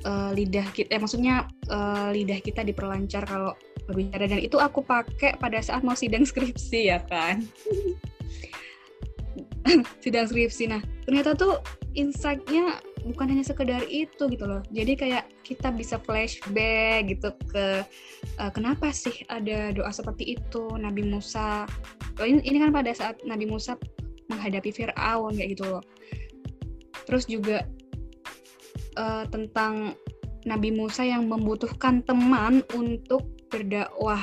uh, lidah kita eh, maksudnya uh, lidah kita diperlancar kalau berbicara. Dan itu aku pakai pada saat mau sidang skripsi ya kan? Sidang skripsi. Nah ternyata tuh insightnya bukan hanya sekedar itu gitu loh. Jadi kayak kita bisa flashback gitu ke uh, kenapa sih ada doa seperti itu Nabi Musa? Oh, ini, ini kan pada saat Nabi Musa menghadapi Fir'aun kayak gitu loh terus juga uh, tentang Nabi Musa yang membutuhkan teman untuk berdakwah,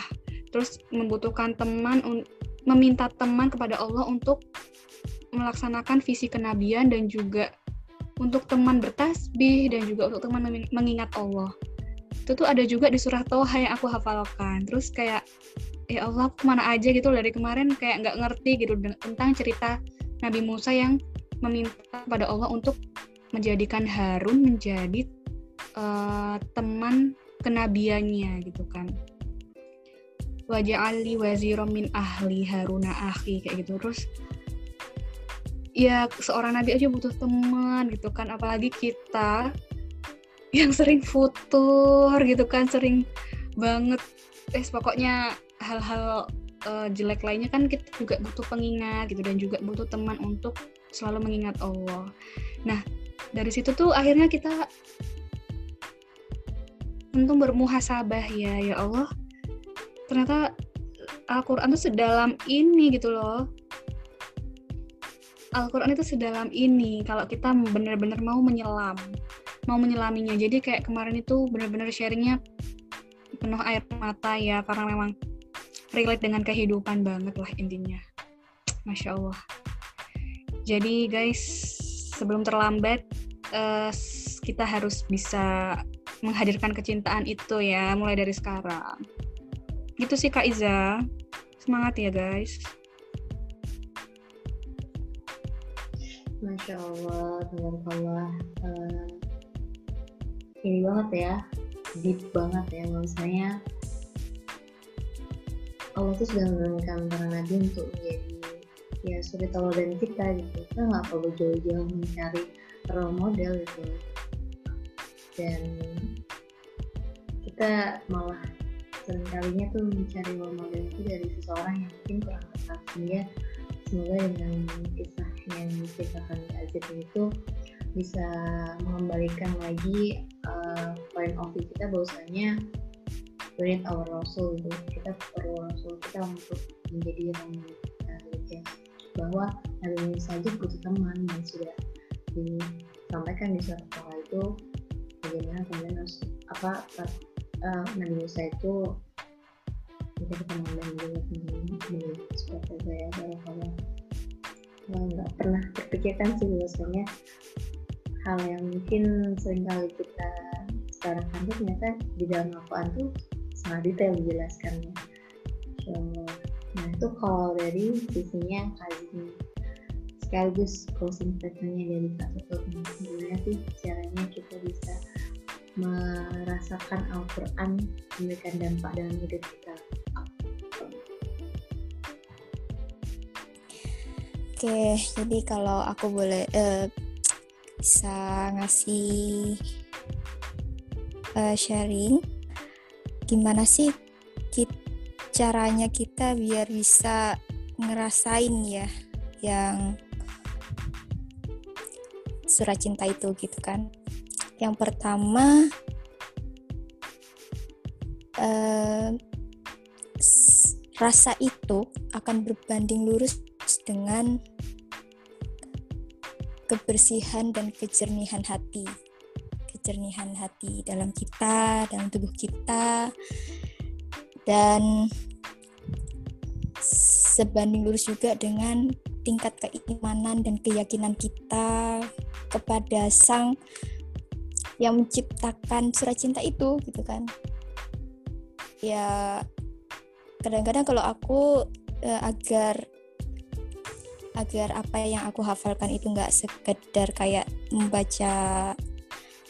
terus membutuhkan teman meminta teman kepada Allah untuk melaksanakan visi kenabian dan juga untuk teman bertasbih dan juga untuk teman mengingat Allah. Itu tuh ada juga di surah Toha yang aku hafalkan. Terus kayak ya Allah ke mana aja gitu dari kemarin kayak nggak ngerti gitu tentang cerita Nabi Musa yang meminta pada Allah untuk menjadikan Harun menjadi uh, teman kenabiannya gitu kan. Wajah ali wazirom min ahli Haruna ahli kayak gitu. Terus ya seorang nabi aja butuh teman gitu kan. Apalagi kita yang sering futur gitu kan sering banget eh pokoknya hal-hal uh, jelek lainnya kan kita juga butuh pengingat gitu dan juga butuh teman untuk selalu mengingat Allah. Nah, dari situ tuh akhirnya kita tentu bermuhasabah ya, ya Allah. Ternyata Al-Qur'an tuh sedalam ini gitu loh. Al-Quran itu sedalam ini kalau kita benar-benar mau menyelam mau menyelaminya. Jadi kayak kemarin itu benar-benar sharingnya penuh air mata ya karena memang relate dengan kehidupan banget lah intinya. Masya Allah. Jadi guys sebelum terlambat uh, kita harus bisa menghadirkan kecintaan itu ya mulai dari sekarang. Gitu sih Kak Iza. Semangat ya guys Masya Allah, tabarakallah. Uh, ini banget ya, deep banget ya. Maksudnya Allah tuh sudah menurunkan para nabi untuk menjadi ya suri dan kita gitu. Kita nggak perlu jauh-jauh mencari role model gitu. Dan kita malah seringkalinya tuh mencari role model itu dari seseorang yang mungkin kurang tepat sehingga semoga dengan kisah yang diceritakan di Azir itu bisa mengembalikan lagi uh, point of view kita bahwasanya need our Rasul gitu kita perlu Rasul kita untuk menjadi yang kita gitu ya. bahwa Nabi Musa saja butuh teman yang sudah disampaikan di surat al itu bagaimana kemudian harus apa uh, Nabi Musa itu menjadi teman dan juga teman seperti saya kalau nggak pernah terpikirkan sih biasanya hal yang mungkin sering kali kita sekarang kan ternyata di dalam Al-Quran tuh sangat detail dijelaskannya. So, nah itu kalau dari sisinya kali sekaligus closing statementnya dari Kak Tutul sebenarnya sih caranya kita bisa merasakan Al-Quran memberikan dampak dalam hidup kita Oke, jadi kalau aku boleh uh, bisa ngasih uh, sharing, gimana sih kita, caranya kita biar bisa ngerasain ya yang surat cinta itu gitu kan. Yang pertama uh, rasa itu akan berbanding lurus dengan kebersihan dan kejernihan hati. Kejernihan hati dalam kita, dalam tubuh kita, dan sebanding lurus juga dengan tingkat keimanan dan keyakinan kita kepada sang yang menciptakan surat cinta itu gitu kan ya kadang-kadang kalau aku uh, agar agar apa yang aku hafalkan itu nggak sekedar kayak membaca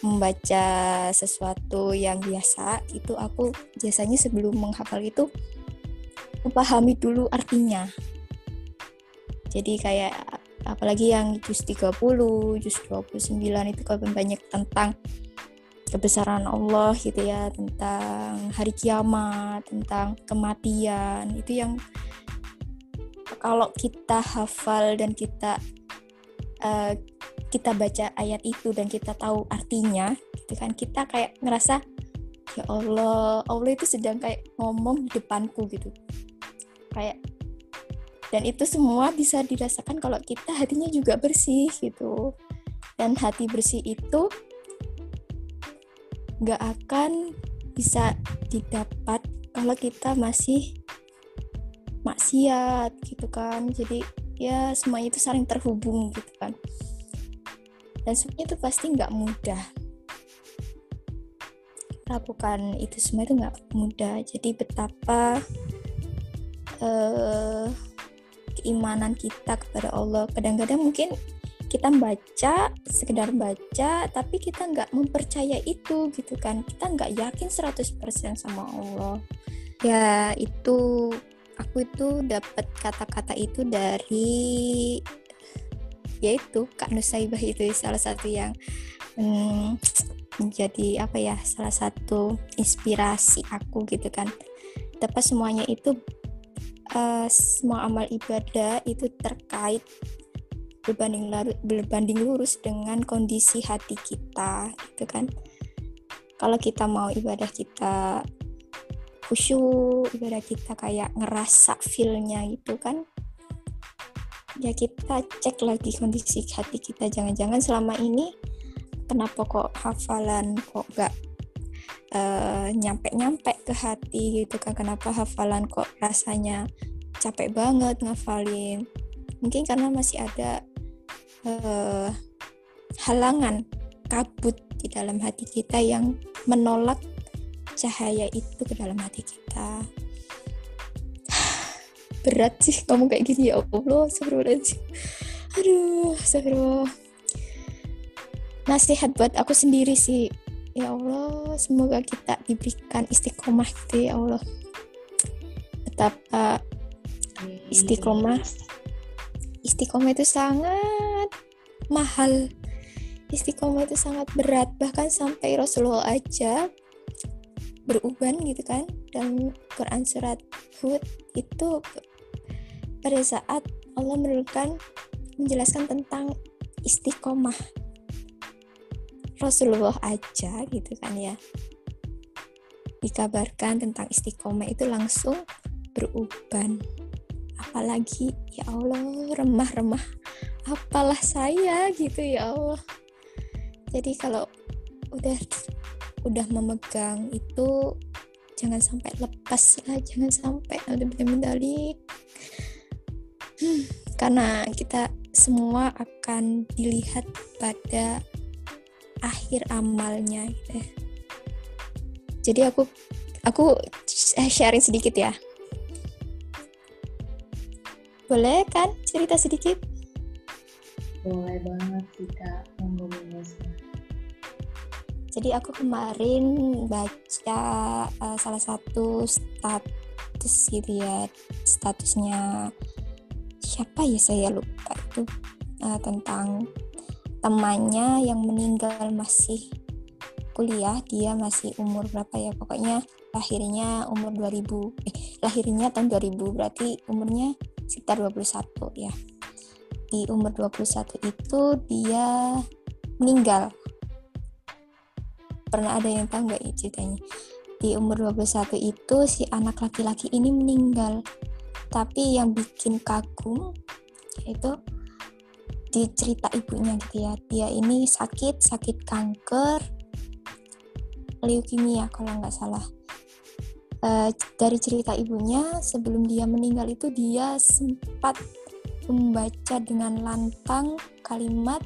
membaca sesuatu yang biasa. Itu aku biasanya sebelum menghafal itu pahami dulu artinya. Jadi kayak apalagi yang juz 30, juz 29 itu kan banyak tentang kebesaran Allah gitu ya tentang hari kiamat tentang kematian itu yang kalau kita hafal dan kita uh, kita baca ayat itu dan kita tahu artinya gitu kan kita kayak ngerasa ya Allah Allah itu sedang kayak ngomong di depanku gitu. Kayak dan itu semua bisa dirasakan kalau kita hatinya juga bersih gitu. Dan hati bersih itu gak akan bisa didapat kalau kita masih maksiat gitu kan. Jadi ya semuanya itu saling terhubung gitu kan. Dan semuanya itu pasti nggak mudah. Lakukan itu semua itu nggak mudah. Jadi betapa uh, keimanan kita kepada Allah. Kadang-kadang mungkin kita baca sekedar baca tapi kita nggak mempercaya itu gitu kan. Kita nggak yakin 100% sama Allah. Ya itu aku itu dapat kata-kata itu dari yaitu Kak Nusaibah itu salah satu yang hmm, menjadi apa ya salah satu inspirasi aku gitu kan. Tapi semuanya itu uh, semua amal ibadah itu terkait berbanding berbanding lurus dengan kondisi hati kita gitu kan. Kalau kita mau ibadah kita khusyuk ibadah kita kayak ngerasa feelnya gitu kan. Ya kita cek lagi kondisi hati kita. Jangan-jangan selama ini kenapa kok hafalan kok gak uh, nyampe-nyampe ke hati gitu kan? Kenapa hafalan kok rasanya capek banget ngafalin? Mungkin karena masih ada uh, halangan kabut di dalam hati kita yang menolak cahaya itu ke dalam hati kita. Berat sih kamu kayak gini ya Allah astagfirullahaladzim. Aduh astagfirullah. Nasihat buat aku sendiri sih. Ya Allah semoga kita diberikan istiqomah gitu ya Allah. Betapa istiqomah. Istiqomah itu sangat mahal. Istiqomah itu sangat berat. Bahkan sampai Rasulullah aja beruban gitu kan. Dan Quran surat Hud itu pada saat Allah menurunkan menjelaskan tentang istiqomah Rasulullah aja gitu kan ya. Dikabarkan tentang istiqomah itu langsung beruban. Apalagi ya Allah remah-remah apalah saya? Gitu ya Allah. Jadi kalau udah udah memegang itu jangan sampai lepas lah jangan sampai ada medali hmm, karena kita semua akan dilihat pada akhir amalnya gitu ya. jadi aku aku sharing sedikit ya. Boleh kan cerita sedikit? Boleh banget monggo monggo jadi aku kemarin baca uh, salah satu status gitu ya statusnya siapa ya saya lupa itu uh, tentang temannya yang meninggal masih kuliah dia masih umur berapa ya pokoknya lahirnya umur 2000 eh, lahirnya tahun 2000 berarti umurnya sekitar 21 ya. Di umur 21 itu dia meninggal pernah ada yang tahu nggak ceritanya? Di umur 21 itu si anak laki-laki ini meninggal. Tapi yang bikin kagum itu di cerita ibunya gitu ya. Dia ini sakit sakit kanker leukemia kalau nggak salah. E, dari cerita ibunya sebelum dia meninggal itu dia sempat membaca dengan lantang kalimat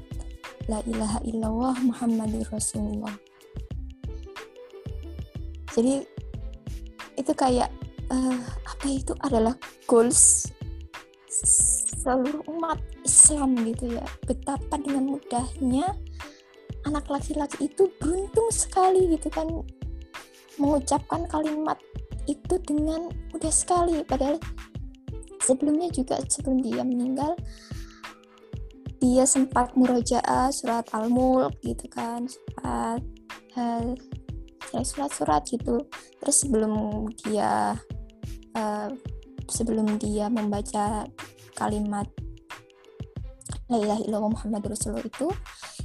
la ilaha illallah muhammadur rasulullah jadi itu kayak uh, apa itu adalah goals seluruh umat Islam gitu ya. Betapa dengan mudahnya anak laki-laki itu beruntung sekali gitu kan mengucapkan kalimat itu dengan mudah sekali. Padahal sebelumnya juga sebelum dia meninggal dia sempat murojaah surat al-mulk gitu kan surat uh, ya surat-surat gitu. Terus sebelum dia uh, sebelum dia membaca kalimat La ilaha illallah Muhammad Rasulullah itu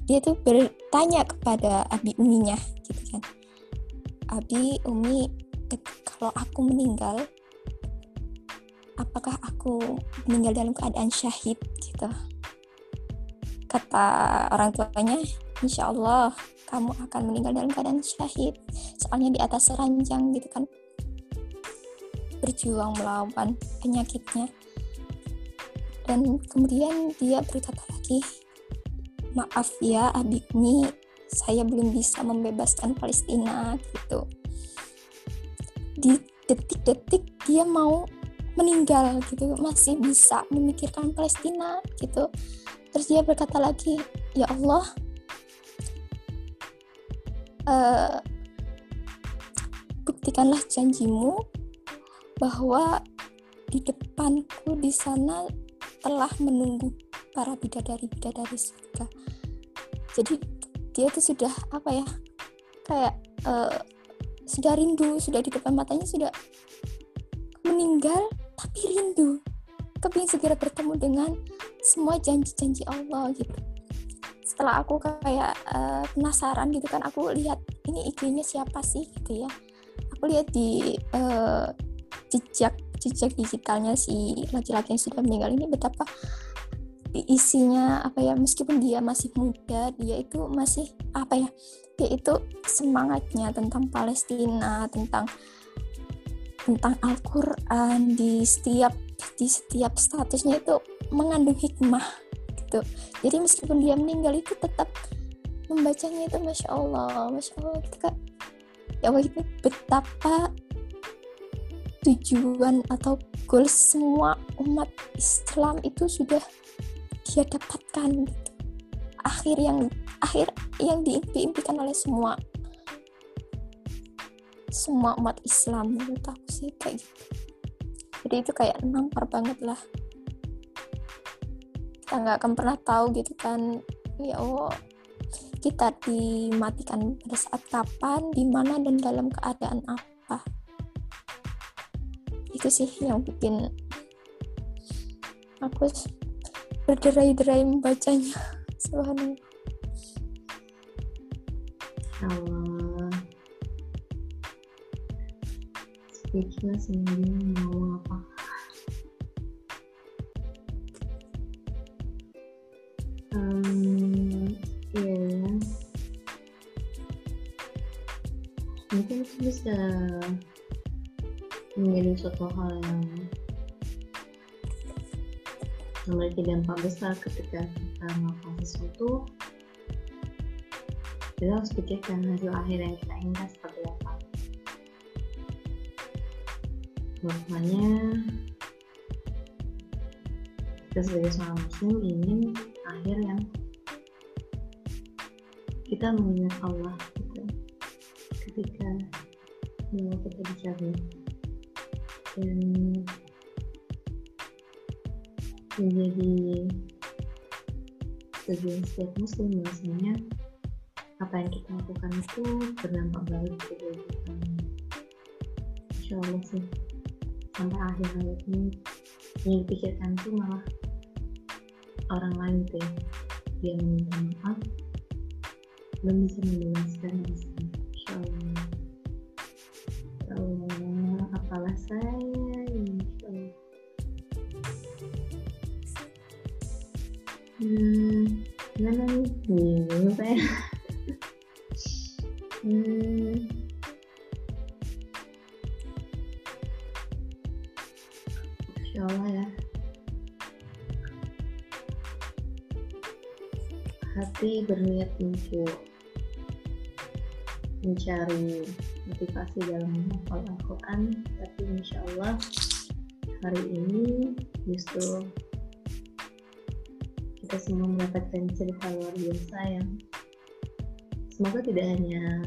dia tuh bertanya kepada Abi Uminya gitu kan. Abi Umi kalau aku meninggal apakah aku meninggal dalam keadaan syahid gitu? Kata orang tuanya insya Allah kamu akan meninggal dalam keadaan syahid. Soalnya di atas ranjang gitu kan. Berjuang melawan penyakitnya. Dan kemudian dia berkata lagi maaf ya abikmi saya belum bisa membebaskan Palestina gitu. Di detik-detik dia mau meninggal gitu masih bisa memikirkan Palestina gitu. Terus dia berkata lagi ya Allah uh, buktikanlah janjimu bahwa di depanku di sana telah menunggu para bidadari-bidadari surga. Jadi dia itu sudah apa ya kayak uh, sudah rindu sudah di depan matanya sudah meninggal tapi rindu. Kepingin segera bertemu dengan semua janji-janji Allah gitu setelah aku kayak uh, penasaran gitu kan aku lihat ini IG-nya siapa sih gitu ya. Aku lihat di uh, jejak jejak digitalnya si laki-laki yang sudah meninggal ini betapa isinya apa ya meskipun dia masih muda dia itu masih apa ya dia itu semangatnya tentang Palestina tentang tentang Al-Quran di setiap di setiap statusnya itu mengandung hikmah gitu. Jadi meskipun dia meninggal itu tetap membacanya itu masya Allah masya Allah gitu kak. Ya Allah itu betapa tujuan atau goal semua umat Islam itu sudah dia dapatkan gitu. akhir yang akhir yang diimpi-impikan oleh semua semua umat Islam menurut aku sih gitu. Jadi itu kayak nampar banget lah kita nggak akan pernah tahu gitu kan. Ya Allah kita dimatikan pada saat kapan, di mana dan dalam keadaan apa. Itu sih yang bikin aku berderai-derai membacanya. Subhanallah. Allah speechless ini mau apa um, ya mungkin itu bisa menjadi suatu hal yang memiliki dampak besar ketika kita melakukan sesuatu. Kita harus pikirkan hasil akhir yang kita inginkan seperti apa. Makanya kita sebagai seorang muslim ingin akhir yang kita mengingat Allah gitu, ketika nyawa kita dicabut. Dan menjadi tujuan setiap muslim biasanya apa yang kita lakukan itu berdampak baik gitu insya Allah sih sampai akhir hayat ini yang dipikirkan itu malah orang lain tuh dia meminta maaf belum bisa membebaskan diri insya Allah ya Allah apalah saya Hmm, gimana nih? Bingung saya. hmm. Insya Allah ya. Berniat untuk mencari motivasi dalam menghafal Al-Quran, tapi insya Allah hari ini justru kita semua mendapatkan cerita luar biasa yang semoga tidak hanya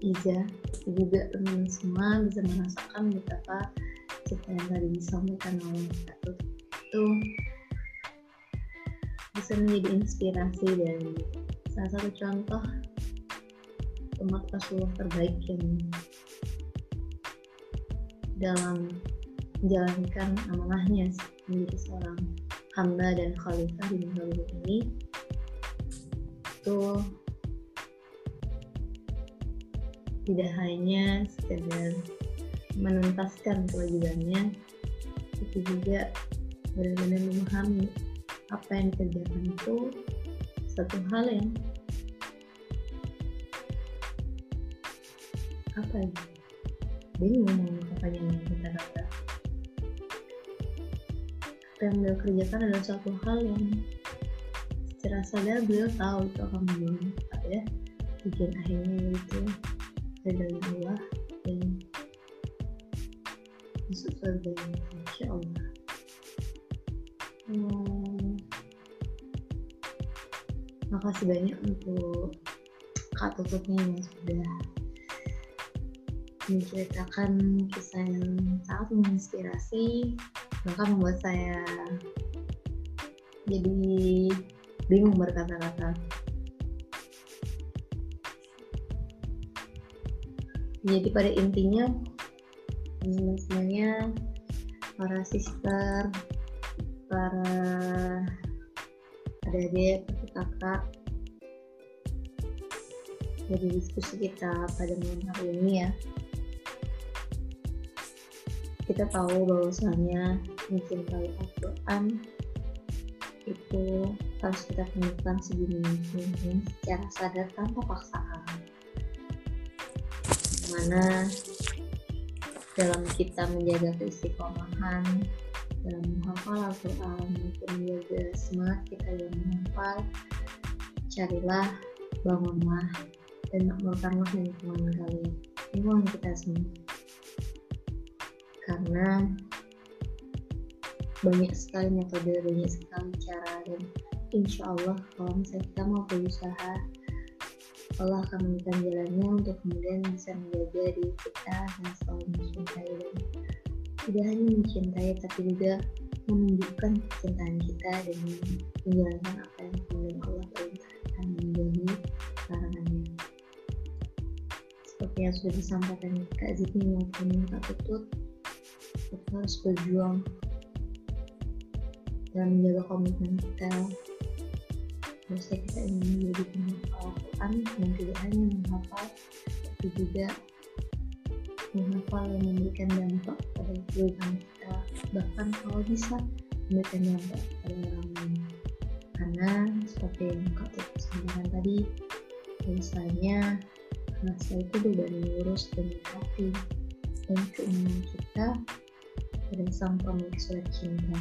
Iza juga teman semua bisa merasakan betapa cerita yang tadi disampaikan oleh Kak itu bisa menjadi inspirasi dan salah satu contoh umat Rasulullah terbaik yang dalam menjalankan amanahnya menjadi seorang hamba dan khalifah di bumi ini itu tidak hanya sekedar menuntaskan kewajibannya tapi juga benar-benar memahami apa yang dikerjakan itu satu hal yang apa ya? Bingung apa yang kita kata yang beliau kerjakan adalah suatu hal yang secara sadar beliau tahu itu akan membangun ya. Bikin akhirnya itu dari Allah dan masuk surga insya Allah makasih banyak untuk kak tutupnya yang sudah menceritakan kisah yang sangat menginspirasi bahkan membuat saya jadi bingung berkata-kata. Jadi pada intinya semuanya para sister para adik-adik kakak dari diskusi kita pada malam hari ini ya. Kita tahu bahwasanya mencintai Al-Quran itu harus kita temukan segini mungkin secara sadar tanpa paksaan. Mana dalam kita menjaga keistiqomahan dalam menghafal Al-Quran. Maupun menjaga semangat kita dalam menghafal. Carilah bangunlah dan makmurkanlah lingkungan kalian. Lingkungan kita semua. Karena banyak sekali metode banyak sekali cara dan insya Allah kalau misalnya kita mau berusaha Allah akan memberikan jalannya untuk kemudian bisa menjaga diri kita dan selalu mencintai dan tidak hanya mencintai tapi juga menunjukkan kecintaan kita dan menjalankan apa yang kemudian Allah perintahkan menjadi larangannya. Seperti yang sudah disampaikan Kak Zidni maupun Kak Tutut kita harus berjuang dan menjaga komitmen kita. Harusnya kita ingin menjadi penghafal Al-Quran dan tidak hanya menghafal tapi juga menghafal yang memberikan dampak pada kehidupan kita. Bahkan kalau bisa memberikan dampak pada orang lain. Karena seperti yang Kak Tutu sampaikan tadi misalnya rasa itu beban lurus dengan hati. Dan keinginan kita pada sang pemilik surat cinta.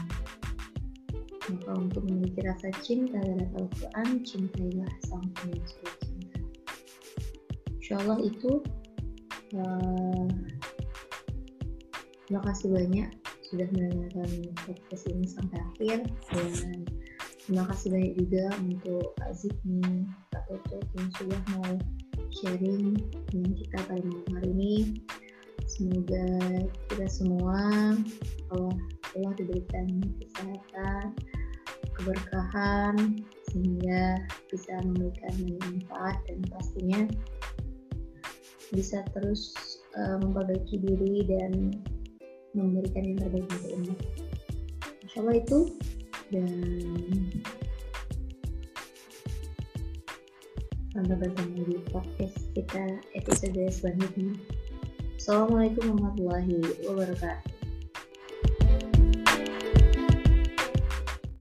Maka untuk memiliki rasa cinta terhadap Al-Quran cintailah sang pemilik surat cinta. Insya Allah itu uh, terima kasih banyak sudah mendengarkan podcast ini sampai akhir. Dan terima kasih banyak juga untuk Aziz nih Kak Toto yang sudah mau sharing dengan kita pada malam hari ini. Semoga kita semua Allah Allah diberikan kesehatan keberkahan sehingga bisa memberikan manfaat dan pastinya bisa terus uh, memperbaiki diri dan memberikan yang terbaik untuk umat. Insya Allah itu dan sampai bertemu di podcast kita episode selanjutnya. Assalamualaikum warahmatullahi wabarakatuh.